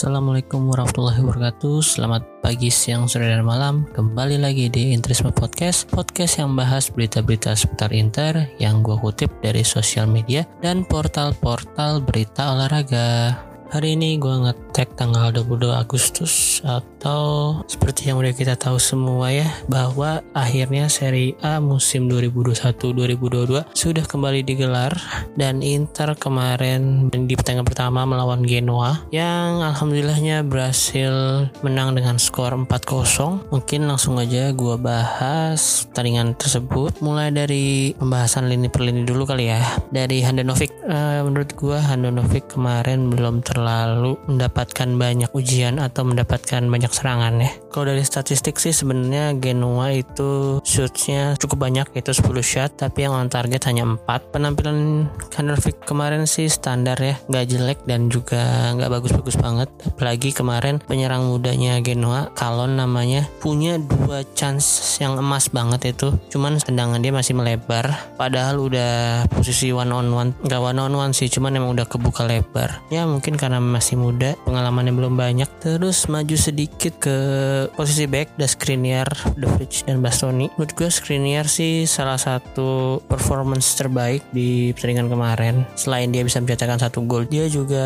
Assalamualaikum warahmatullahi wabarakatuh. Selamat pagi, siang, sore, dan malam. Kembali lagi di Interisme Podcast Podcast yang bahas berita-berita seputar Inter Yang gue kutip dari sosial media Dan portal-portal berita olahraga Hari ini gue ngetek tanggal 22 Agustus atau seperti yang udah kita tahu semua ya bahwa akhirnya Serie A musim 2021-2022 sudah kembali digelar dan Inter kemarin di pertandingan pertama melawan Genoa yang alhamdulillahnya berhasil menang dengan skor 4-0. Mungkin langsung aja gue bahas pertandingan tersebut mulai dari pembahasan lini per lini dulu kali ya. Dari Handanovic, uh, menurut gue Handanovic kemarin belum ter terlalu mendapatkan banyak ujian atau mendapatkan banyak serangan ya. Kalau dari statistik sih sebenarnya Genoa itu shootnya cukup banyak yaitu 10 shot tapi yang on target hanya 4. Penampilan Kandelvik kemarin sih standar ya, nggak jelek dan juga nggak bagus-bagus banget. Apalagi kemarin penyerang mudanya Genoa, Kalon namanya, punya dua chance yang emas banget itu. Cuman tendangan dia masih melebar. Padahal udah posisi one on one, nggak one on one sih, cuman emang udah kebuka lebar. Ya mungkin karena karena masih muda, pengalamannya belum banyak. Terus maju sedikit ke posisi back, ada Skriniar, The Fridge, dan Bastoni. Menurut gue Skriniar sih salah satu performance terbaik di pertandingan kemarin. Selain dia bisa mencetakkan satu gol, dia juga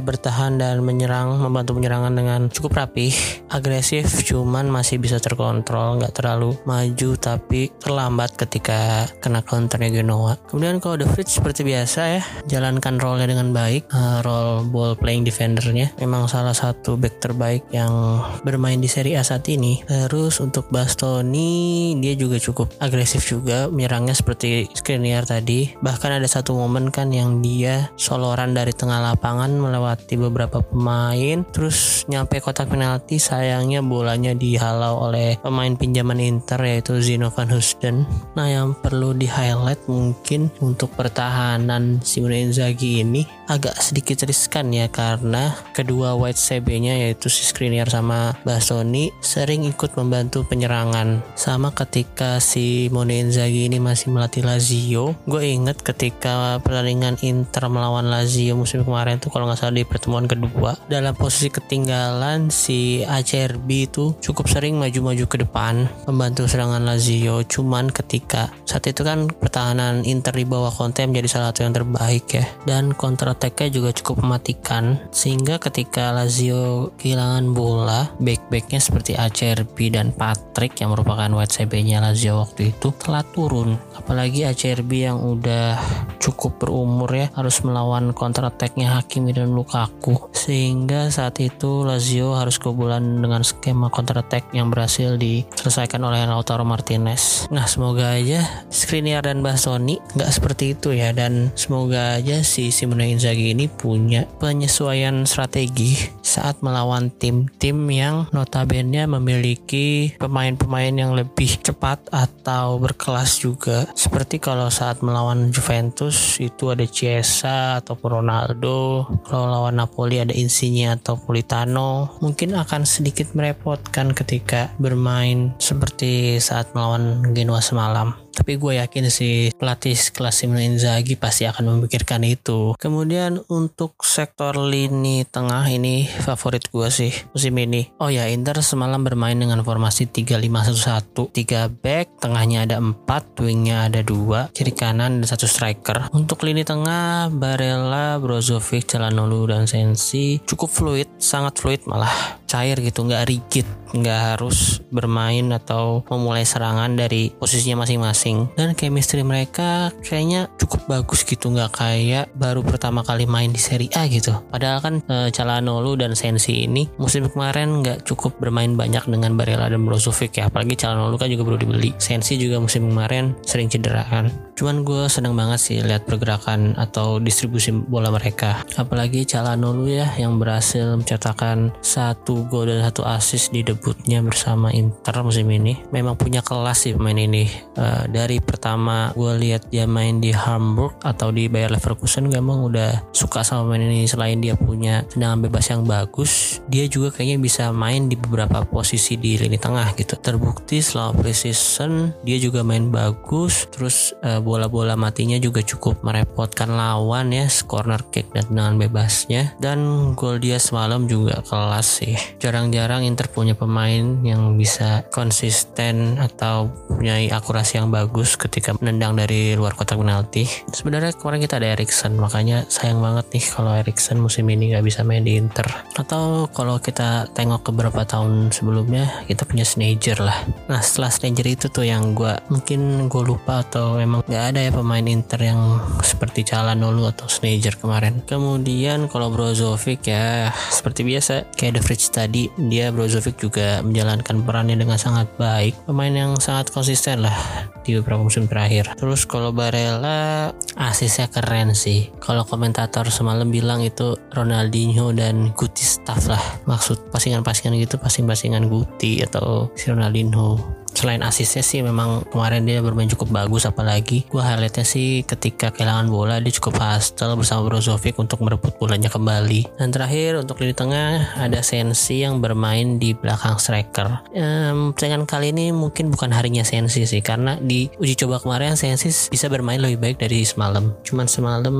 bertahan dan menyerang, membantu penyerangan dengan cukup rapih, agresif, cuman masih bisa terkontrol, nggak terlalu maju tapi terlambat ketika kena counternya Genoa. Kemudian kalau The Fridge seperti biasa ya, jalankan role-nya dengan baik, uh, role ball playing defendernya. Memang salah satu back terbaik yang bermain di Serie A saat ini. Terus untuk Bastoni dia juga cukup agresif juga menyerangnya seperti Skriniar tadi. Bahkan ada satu momen kan yang dia soloran dari tengah lapangan melewati beberapa pemain terus nyampe kotak penalti sayangnya bolanya dihalau oleh pemain pinjaman Inter yaitu Zino van Husten. Nah yang perlu di highlight mungkin untuk pertahanan Simone Inzaghi ini agak sedikit riskan ya karena kedua white CB-nya yaitu si Skriniar sama Bastoni sering ikut membantu penyerangan. Sama ketika si Mone Inzaghi ini masih melatih Lazio, gue inget ketika pertandingan Inter melawan Lazio musim kemarin tuh kalau nggak salah di pertemuan kedua dalam posisi ketinggalan si ACRB itu cukup sering maju-maju ke depan membantu serangan Lazio. Cuman ketika saat itu kan pertahanan Inter di bawah Conte menjadi salah satu yang terbaik ya dan counter attack-nya juga cukup mematikan sehingga ketika Lazio kehilangan bola back-backnya seperti ACRB dan Patrick yang merupakan white CB-nya Lazio waktu itu telah turun. Apalagi ACRB yang udah cukup berumur ya harus melawan counter attack-nya Hakimi dan Lukaku. Sehingga saat itu Lazio harus kebobolan dengan skema counter attack yang berhasil diselesaikan oleh Lautaro Martinez. Nah semoga aja Skriniar dan Bastoni nggak seperti itu ya dan semoga aja si Simone Inzaghi ini punya penyesuaian strategi saat melawan tim-tim yang notabene memiliki pemain-pemain yang lebih cepat atau berkelas juga. Seperti kalau saat melawan Juventus itu ada Chiesa atau Ronaldo, kalau lawan Napoli ada Insigne atau Politano. Mungkin akan sedikit merepotkan ketika bermain seperti saat melawan Genoa semalam tapi gue yakin sih pelatih kelas Simone Inzaghi pasti akan memikirkan itu. Kemudian untuk sektor lini tengah ini favorit gue sih musim ini. Oh ya Inter semalam bermain dengan formasi 3-5-1-1 3 back tengahnya ada 4 wingnya ada 2 kiri kanan ada satu striker. Untuk lini tengah Barella Brozovic Calhanoglu dan Sensi cukup fluid sangat fluid malah. Cair gitu nggak rigid nggak harus bermain atau memulai serangan dari posisinya masing-masing masing dan chemistry mereka kayaknya cukup bagus gitu nggak kayak baru pertama kali main di Serie A gitu. Padahal kan e, Calhanoglu dan Sensi ini musim kemarin nggak cukup bermain banyak dengan Barella dan Brozovic ya. Apalagi Calhanoglu kan juga baru dibeli. Sensi juga musim kemarin sering cedera kan. Cuman gue seneng banget sih lihat pergerakan atau distribusi bola mereka. Apalagi Calhanoglu ya yang berhasil mencetakkan satu gol dan satu assist di debutnya bersama Inter musim ini. Memang punya kelas sih pemain ini uh, dari pertama gue lihat dia main di Hamburg atau di Bayer Leverkusen gue emang udah suka sama main ini. Selain dia punya tendangan bebas yang bagus dia juga kayaknya bisa main di beberapa posisi di lini tengah gitu. Terbukti selama preseason dia juga main bagus terus uh, bola-bola matinya juga cukup merepotkan lawan ya corner kick dan dengan bebasnya. Dan gol dia semalam juga kelas sih. Jarang-jarang Inter punya pemain yang bisa konsisten atau punya akurasi yang bagus ketika menendang dari luar kotak penalti. Sebenarnya kemarin kita ada Erikson makanya sayang banget nih kalau Erikson musim ini nggak bisa main di Inter. Atau kalau kita tengok ke beberapa tahun sebelumnya kita punya Snager lah. Nah setelah Snager itu tuh yang gue mungkin gue lupa atau memang nggak ada ya pemain Inter yang seperti Calhanoglu atau Snager kemarin. Kemudian kalau Brozovic ya seperti biasa kayak The Fridge tadi dia Brozovic juga menjalankan perannya dengan sangat baik. Pemain yang sangat konsisten lah di beberapa musim terakhir. Terus kalau Barella asisnya keren sih. Kalau komentator semalam bilang itu Ronaldinho dan Guti staff lah. Maksud pasingan-pasingan gitu pasing-pasingan Guti atau si Ronaldinho selain asisnya sih memang kemarin dia bermain cukup bagus apalagi gue highlightnya sih ketika kehilangan bola dia cukup hustle bersama Brozovic untuk merebut bolanya kembali. Dan terakhir untuk lini tengah ada Sensi yang bermain di belakang striker. Ehm, dengan kali ini mungkin bukan harinya Sensi sih karena di uji coba kemarin Sensi bisa bermain lebih baik dari semalam. Cuman semalam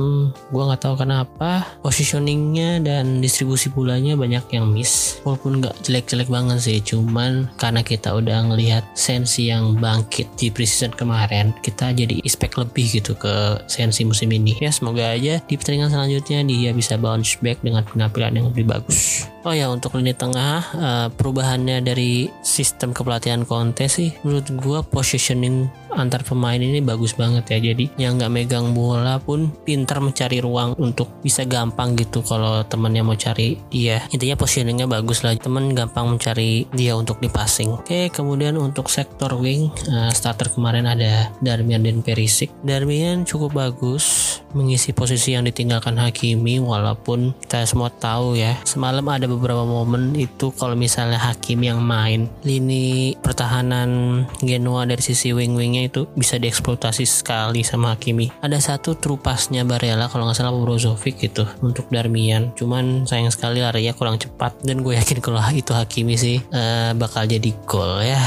gue nggak tahu kenapa positioningnya dan distribusi bolanya banyak yang miss. Walaupun nggak jelek-jelek banget sih cuman karena kita udah ngelihat sensi yang bangkit di preseason kemarin kita jadi expect lebih gitu ke sensi musim ini. Ya semoga aja di pertandingan selanjutnya dia bisa bounce back dengan penampilan yang lebih bagus. Oh ya untuk lini tengah uh, perubahannya dari sistem kepelatihan Conte sih menurut gua positioning antar pemain ini bagus banget ya. Jadi yang nggak megang bola pun pintar mencari ruang untuk bisa gampang gitu kalau temennya mau cari dia. Intinya positioningnya bagus lah. Temen gampang mencari dia untuk dipassing oke kemudian untuk sektor wing uh, starter kemarin ada Darmian dan Perisic. Darmian cukup bagus mengisi posisi yang ditinggalkan Hakimi walaupun kita semua tahu ya semalam ada beberapa momen itu kalau misalnya Hakimi yang main. Lini pertahanan Genoa dari sisi wing-wingnya itu bisa dieksploitasi sekali sama Hakimi. Ada satu trupasnya Barella kalau nggak salah Brozovic gitu untuk Darmian. Cuman sayang sekali larinya kurang cepat dan gue yakin kalau itu Hakimi sih uh, bakal jadi gol ya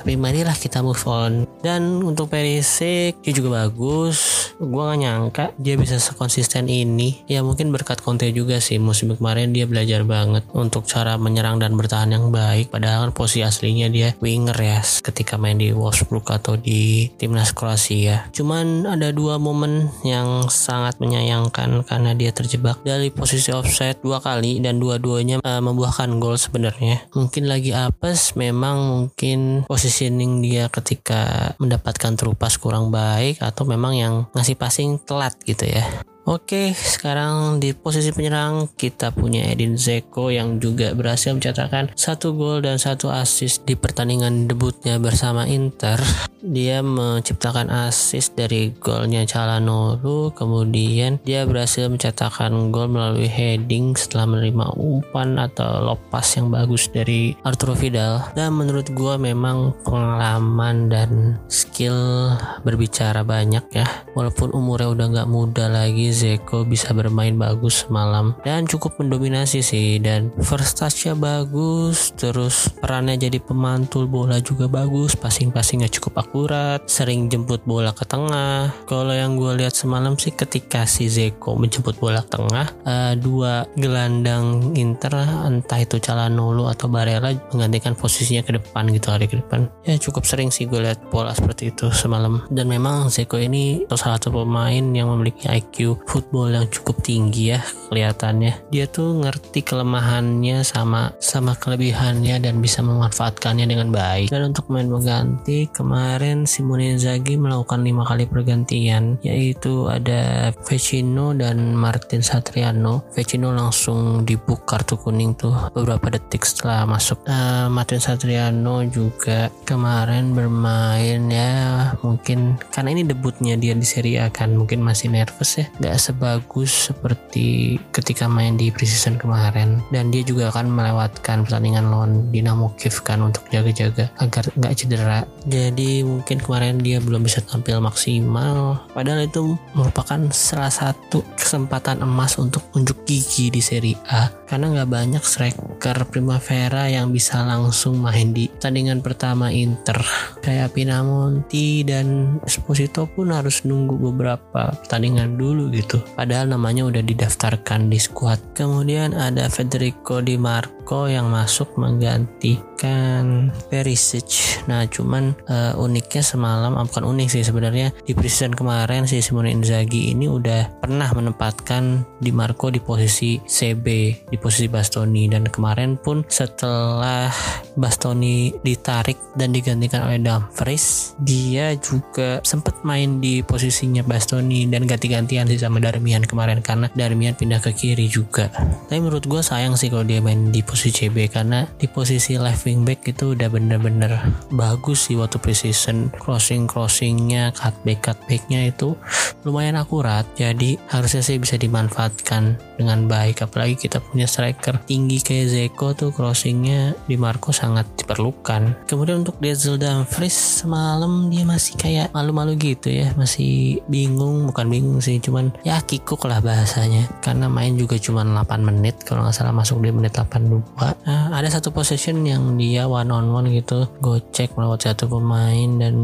tapi marilah kita move on. Dan untuk Perisic dia juga bagus. Gue gak nyangka dia bisa sekonsisten ini. Ya mungkin berkat Conte juga sih. Musim kemarin dia belajar banget untuk cara menyerang dan bertahan yang baik. Padahal kan posisi aslinya dia winger ya ketika main di Wolfsburg atau di timnas Kroasia. Cuman ada dua momen yang sangat menyayangkan karena dia terjebak dari posisi offside dua kali dan dua-duanya uh, membuahkan gol sebenarnya. Mungkin lagi apes memang mungkin posisi positioning dia ketika mendapatkan terupas kurang baik atau memang yang ngasih passing telat gitu ya Oke, sekarang di posisi penyerang kita punya Edin Zeko yang juga berhasil mencatatkan satu gol dan satu assist di pertandingan debutnya bersama Inter. Dia menciptakan assist dari golnya Calhanoglu, kemudian dia berhasil mencatatkan gol melalui heading setelah menerima umpan atau lopas yang bagus dari Arturo Vidal. Dan menurut gue memang pengalaman dan skill berbicara banyak ya. Walaupun umurnya udah nggak muda lagi, Zeko bisa bermain bagus malam dan cukup mendominasi sih. Dan first touchnya bagus terus perannya jadi pemantul bola juga bagus passing-passingnya cukup akurat sering jemput bola ke tengah. Kalau yang gue lihat semalam sih ketika si Zeko menjemput bola ke tengah uh, dua gelandang Inter entah itu Calhanoglu atau Barella menggantikan posisinya ke depan gitu hari ke depan. Ya cukup sering sih gue lihat bola seperti itu semalam. Dan memang Zeko ini salah satu pemain yang memiliki IQ football yang cukup tinggi ya kelihatannya. Dia tuh ngerti kelemahannya sama sama kelebihannya dan bisa memanfaatkannya dengan baik. Dan untuk main mengganti kemarin Simone Inzaghi melakukan lima kali pergantian yaitu ada Vecino dan Martin Satriano. Vecino langsung dibuk kartu kuning tuh beberapa detik setelah masuk. Uh, Martin Satriano juga kemarin bermain ya mungkin karena ini debutnya dia di Serie A kan mungkin masih nervous ya. Nggak sebagus seperti ketika main di preseason kemarin. Dan dia juga akan melewatkan pertandingan lawan Dinamo Kiev kan untuk jaga-jaga agar nggak cedera. Jadi mungkin kemarin dia belum bisa tampil maksimal. Padahal itu merupakan salah satu kesempatan emas untuk unjuk gigi di Serie A. Karena nggak banyak striker Primavera yang bisa langsung main di pertandingan pertama Inter. Kayak Pinamonti dan Esposito pun harus nunggu beberapa pertandingan dulu gitu. Padahal namanya udah didaftarkan di squad. Kemudian ada Federico Di Marco yang masuk menggantikan Perisic. Nah cuman uh, uniknya semalam ah, bukan unik sih sebenarnya di preseason kemarin si Simone Inzaghi ini udah pernah menempatkan Di Marco di posisi CB di posisi Bastoni. Dan kemarin pun setelah Bastoni ditarik dan digantikan oleh Dumfries dia juga sempat main di posisinya Bastoni dan ganti-gantian sih sama Darmian kemarin karena Darmian pindah ke kiri juga. Tapi menurut gue sayang sih kalau dia main di posisi CB karena di posisi left wing back itu udah bener-bener bagus sih waktu precision crossing crossingnya cutback cutbacknya itu lumayan akurat. Jadi harusnya sih bisa dimanfaatkan dengan baik. Apalagi kita punya striker tinggi kayak Zeko tuh crossingnya di Marco sangat diperlukan. Kemudian untuk Denzel Dumfries semalam dia masih kayak malu-malu gitu ya. Masih bingung bukan bingung sih cuman ya kikuk lah bahasanya. Karena main juga cuma 8 menit kalau nggak salah masuk di menit 82 nah, ada satu possession yang dia one on one gitu gocek melewati satu pemain dan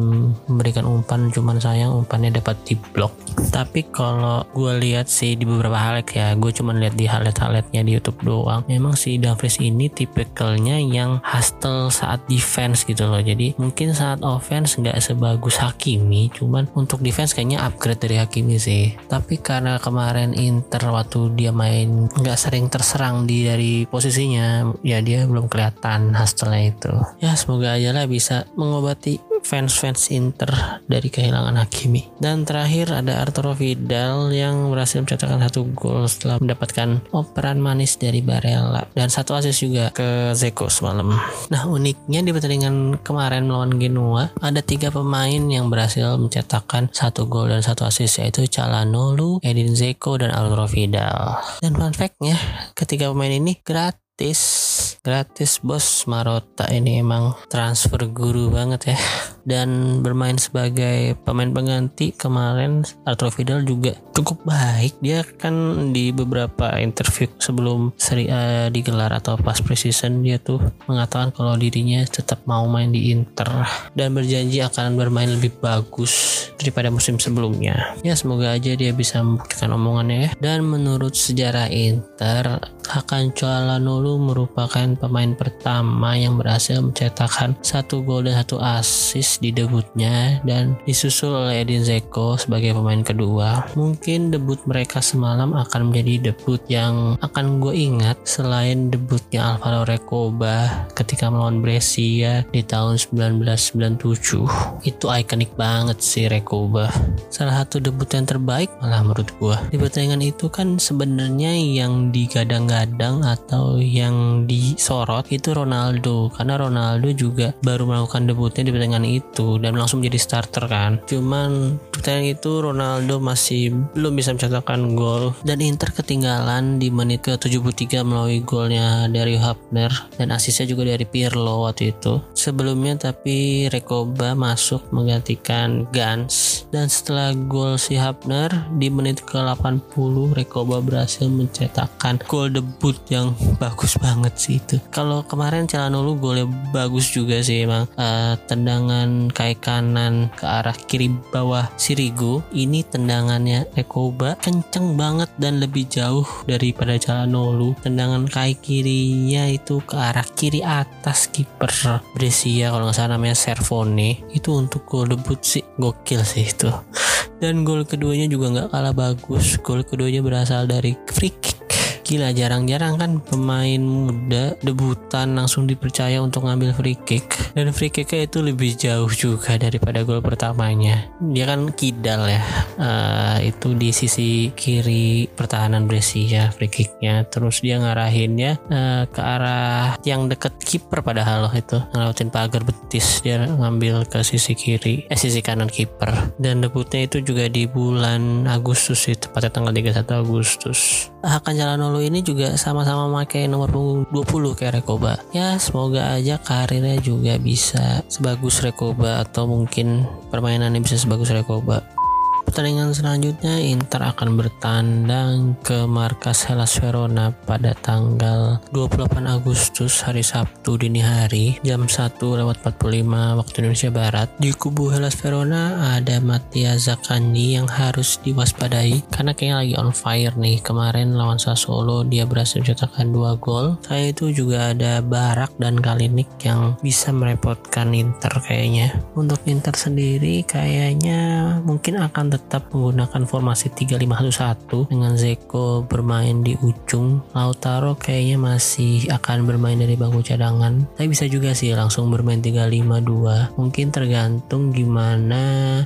memberikan umpan cuman sayang umpannya dapat diblok tapi kalau gue lihat sih di beberapa highlight ya gue cuma lihat di highlight-highlightnya di YouTube doang. Memang si Dumfries ini tipikalnya yang hustle saat defense gitu loh. Jadi mungkin saat offense nggak sebagus Hakimi cuman untuk defense kayaknya upgrade dari Hakimi sih. Tapi karena kemarin Inter waktu dia main nggak sering terserang di dari posisinya ya dia belum kelihatan hustle-nya itu. Ya semoga aja lah bisa mengobati fans-fans Inter dari kehilangan Hakimi. Dan terakhir ada Arturo Vidal yang berhasil mencetakkan satu gol setelah mendapatkan operan manis dari Barella dan satu assist juga ke Zeko semalam. Nah uniknya di pertandingan kemarin melawan Genoa ada tiga pemain yang berhasil mencetakkan satu gol dan satu assist yaitu Calhanoglu, Edin Zeko dan Arturo Vidal. Dan fun fact-nya ketiga pemain ini gratis gratis gratis bos Marota ini emang transfer guru banget ya dan bermain sebagai pemain pengganti kemarin Arturo Vidal juga cukup baik. Dia kan di beberapa interview sebelum seri A digelar atau pas preseason dia tuh mengatakan kalau dirinya tetap mau main di Inter dan berjanji akan bermain lebih bagus daripada musim sebelumnya. Ya semoga aja dia bisa membuktikan omongannya ya. Dan menurut sejarah Inter Hakan Calhanoglu merupakan pemain pertama yang berhasil mencetakkan satu gol dan satu assist di debutnya dan disusul oleh Edin Zeko sebagai pemain kedua. Mungkin debut mereka semalam akan menjadi debut yang akan gue ingat selain debutnya Alvaro Recoba ketika melawan Brescia di tahun 1997. Itu ikonik banget sih Recoba. Salah satu debut yang terbaik malah menurut gue. Di pertandingan itu kan sebenarnya yang digadang digadang atau yang disorot itu Ronaldo. Karena Ronaldo juga baru melakukan debutnya di pertandingan itu dan langsung menjadi starter kan. Cuman pertandingan itu Ronaldo masih belum bisa mencetakkan gol. Dan Inter ketinggalan di menit ke 73 melalui golnya dari Hapner dan asisnya juga dari Pirlo waktu itu. Sebelumnya tapi Rekoba masuk menggantikan Gans. Dan setelah gol si Hapner di menit ke 80 Rekoba berhasil mencetakkan gol debut yang bagus banget sih itu kalau kemarin Calhanoglu golnya bagus juga sih emang uh, tendangan kaki kanan ke arah kiri bawah Sirigu ini tendangannya Ekoba kenceng banget dan lebih jauh daripada Calhanoglu tendangan kaki kirinya itu ke arah kiri atas kiper Brescia kalau nggak salah namanya Servone. Itu untuk gol debut sih. Gokil sih itu. Dan gol keduanya juga nggak kalah bagus. Gol keduanya berasal dari free gila jarang-jarang kan pemain muda debutan langsung dipercaya untuk ngambil free kick. Dan free kicknya itu lebih jauh juga daripada gol pertamanya. Dia kan kidal ya. Uh, itu di sisi kiri pertahanan Brescia free kicknya. Terus dia ngarahinnya uh, ke arah yang deket kiper padahal loh itu. Ngelautin pagar betis dia ngambil ke sisi kiri eh sisi kanan kiper. Dan debutnya itu juga di bulan Agustus itu tepatnya tanggal 31 Agustus. Hakan Calhanoglu ini juga sama-sama pakai nomor punggung 20 kayak Rekoba. Ya semoga aja karirnya juga bisa sebagus Rekoba atau mungkin permainannya bisa sebagus Rekoba pertandingan selanjutnya Inter akan bertandang ke markas Hellas Verona pada tanggal 28 Agustus hari Sabtu dini hari jam 1 lewat 45 waktu Indonesia Barat. Di kubu Hellas Verona ada Mattia Zaccagni yang harus diwaspadai karena kayaknya lagi on fire nih. Kemarin lawan Sassuolo dia berhasil mencetakkan dua gol. Saya itu juga ada Barak dan Kalinik yang bisa merepotkan Inter kayaknya. Untuk Inter sendiri kayaknya mungkin akan tetap menggunakan formasi 3-5-1 dengan Zeko bermain di ujung. Lautaro kayaknya masih akan bermain dari bangku cadangan. Tapi bisa juga sih langsung bermain 3-5-2 mungkin tergantung gimana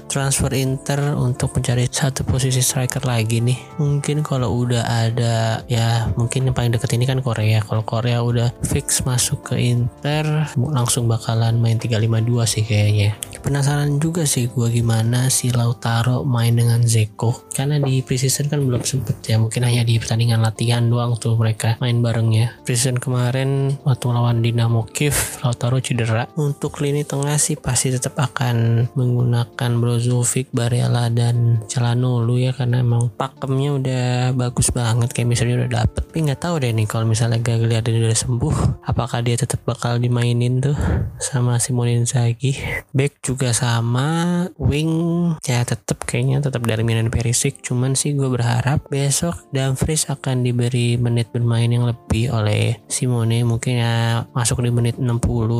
transfer Inter untuk mencari satu posisi striker lagi nih. Mungkin kalau udah ada ya mungkin yang paling deket ini kan Korea. Kalau Korea udah fix masuk ke Inter langsung bakalan main 3-5-2 sih kayaknya. Penasaran juga sih gue gimana si Lautaro main main dengan Zeko. Karena di preseason kan belum sempet ya. Mungkin hanya di pertandingan latihan doang tuh mereka main bareng ya. Preseason kemarin waktu lawan Dinamo Kiev Lautaro cedera. Untuk lini tengah sih pasti tetap akan menggunakan Brozovic Barella dan Calhanoglu ya. Karena emang pakemnya udah bagus banget. Kayak misalnya udah dapet. Tapi nggak tahu deh nih kalau misalnya Gagliardini udah sembuh apakah dia tetap bakal dimainin tuh sama Simone Inzaghi? Back juga sama wing. Ya tetap kayaknya kayaknya tetap Darmian dan Perisic. Cuman sih gue berharap besok Dumfries akan diberi menit bermain yang lebih oleh Simone. Mungkin ya masuk di menit 60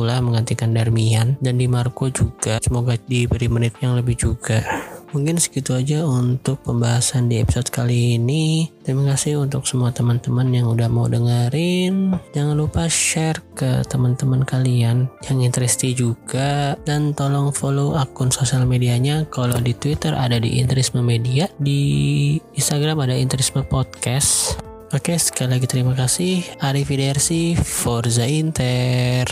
lah menggantikan Darmian. Dan di Marco juga. Semoga diberi menit yang lebih juga Mungkin segitu aja untuk pembahasan di episode kali ini. Terima kasih untuk semua teman-teman yang udah mau dengerin. Jangan lupa share ke teman-teman kalian yang interesti juga dan tolong follow akun sosial medianya. Kalau di Twitter ada di Interisme Media, di Instagram ada Interisme Podcast. Oke, sekali lagi terima kasih. Arrivederci, Forza Inter.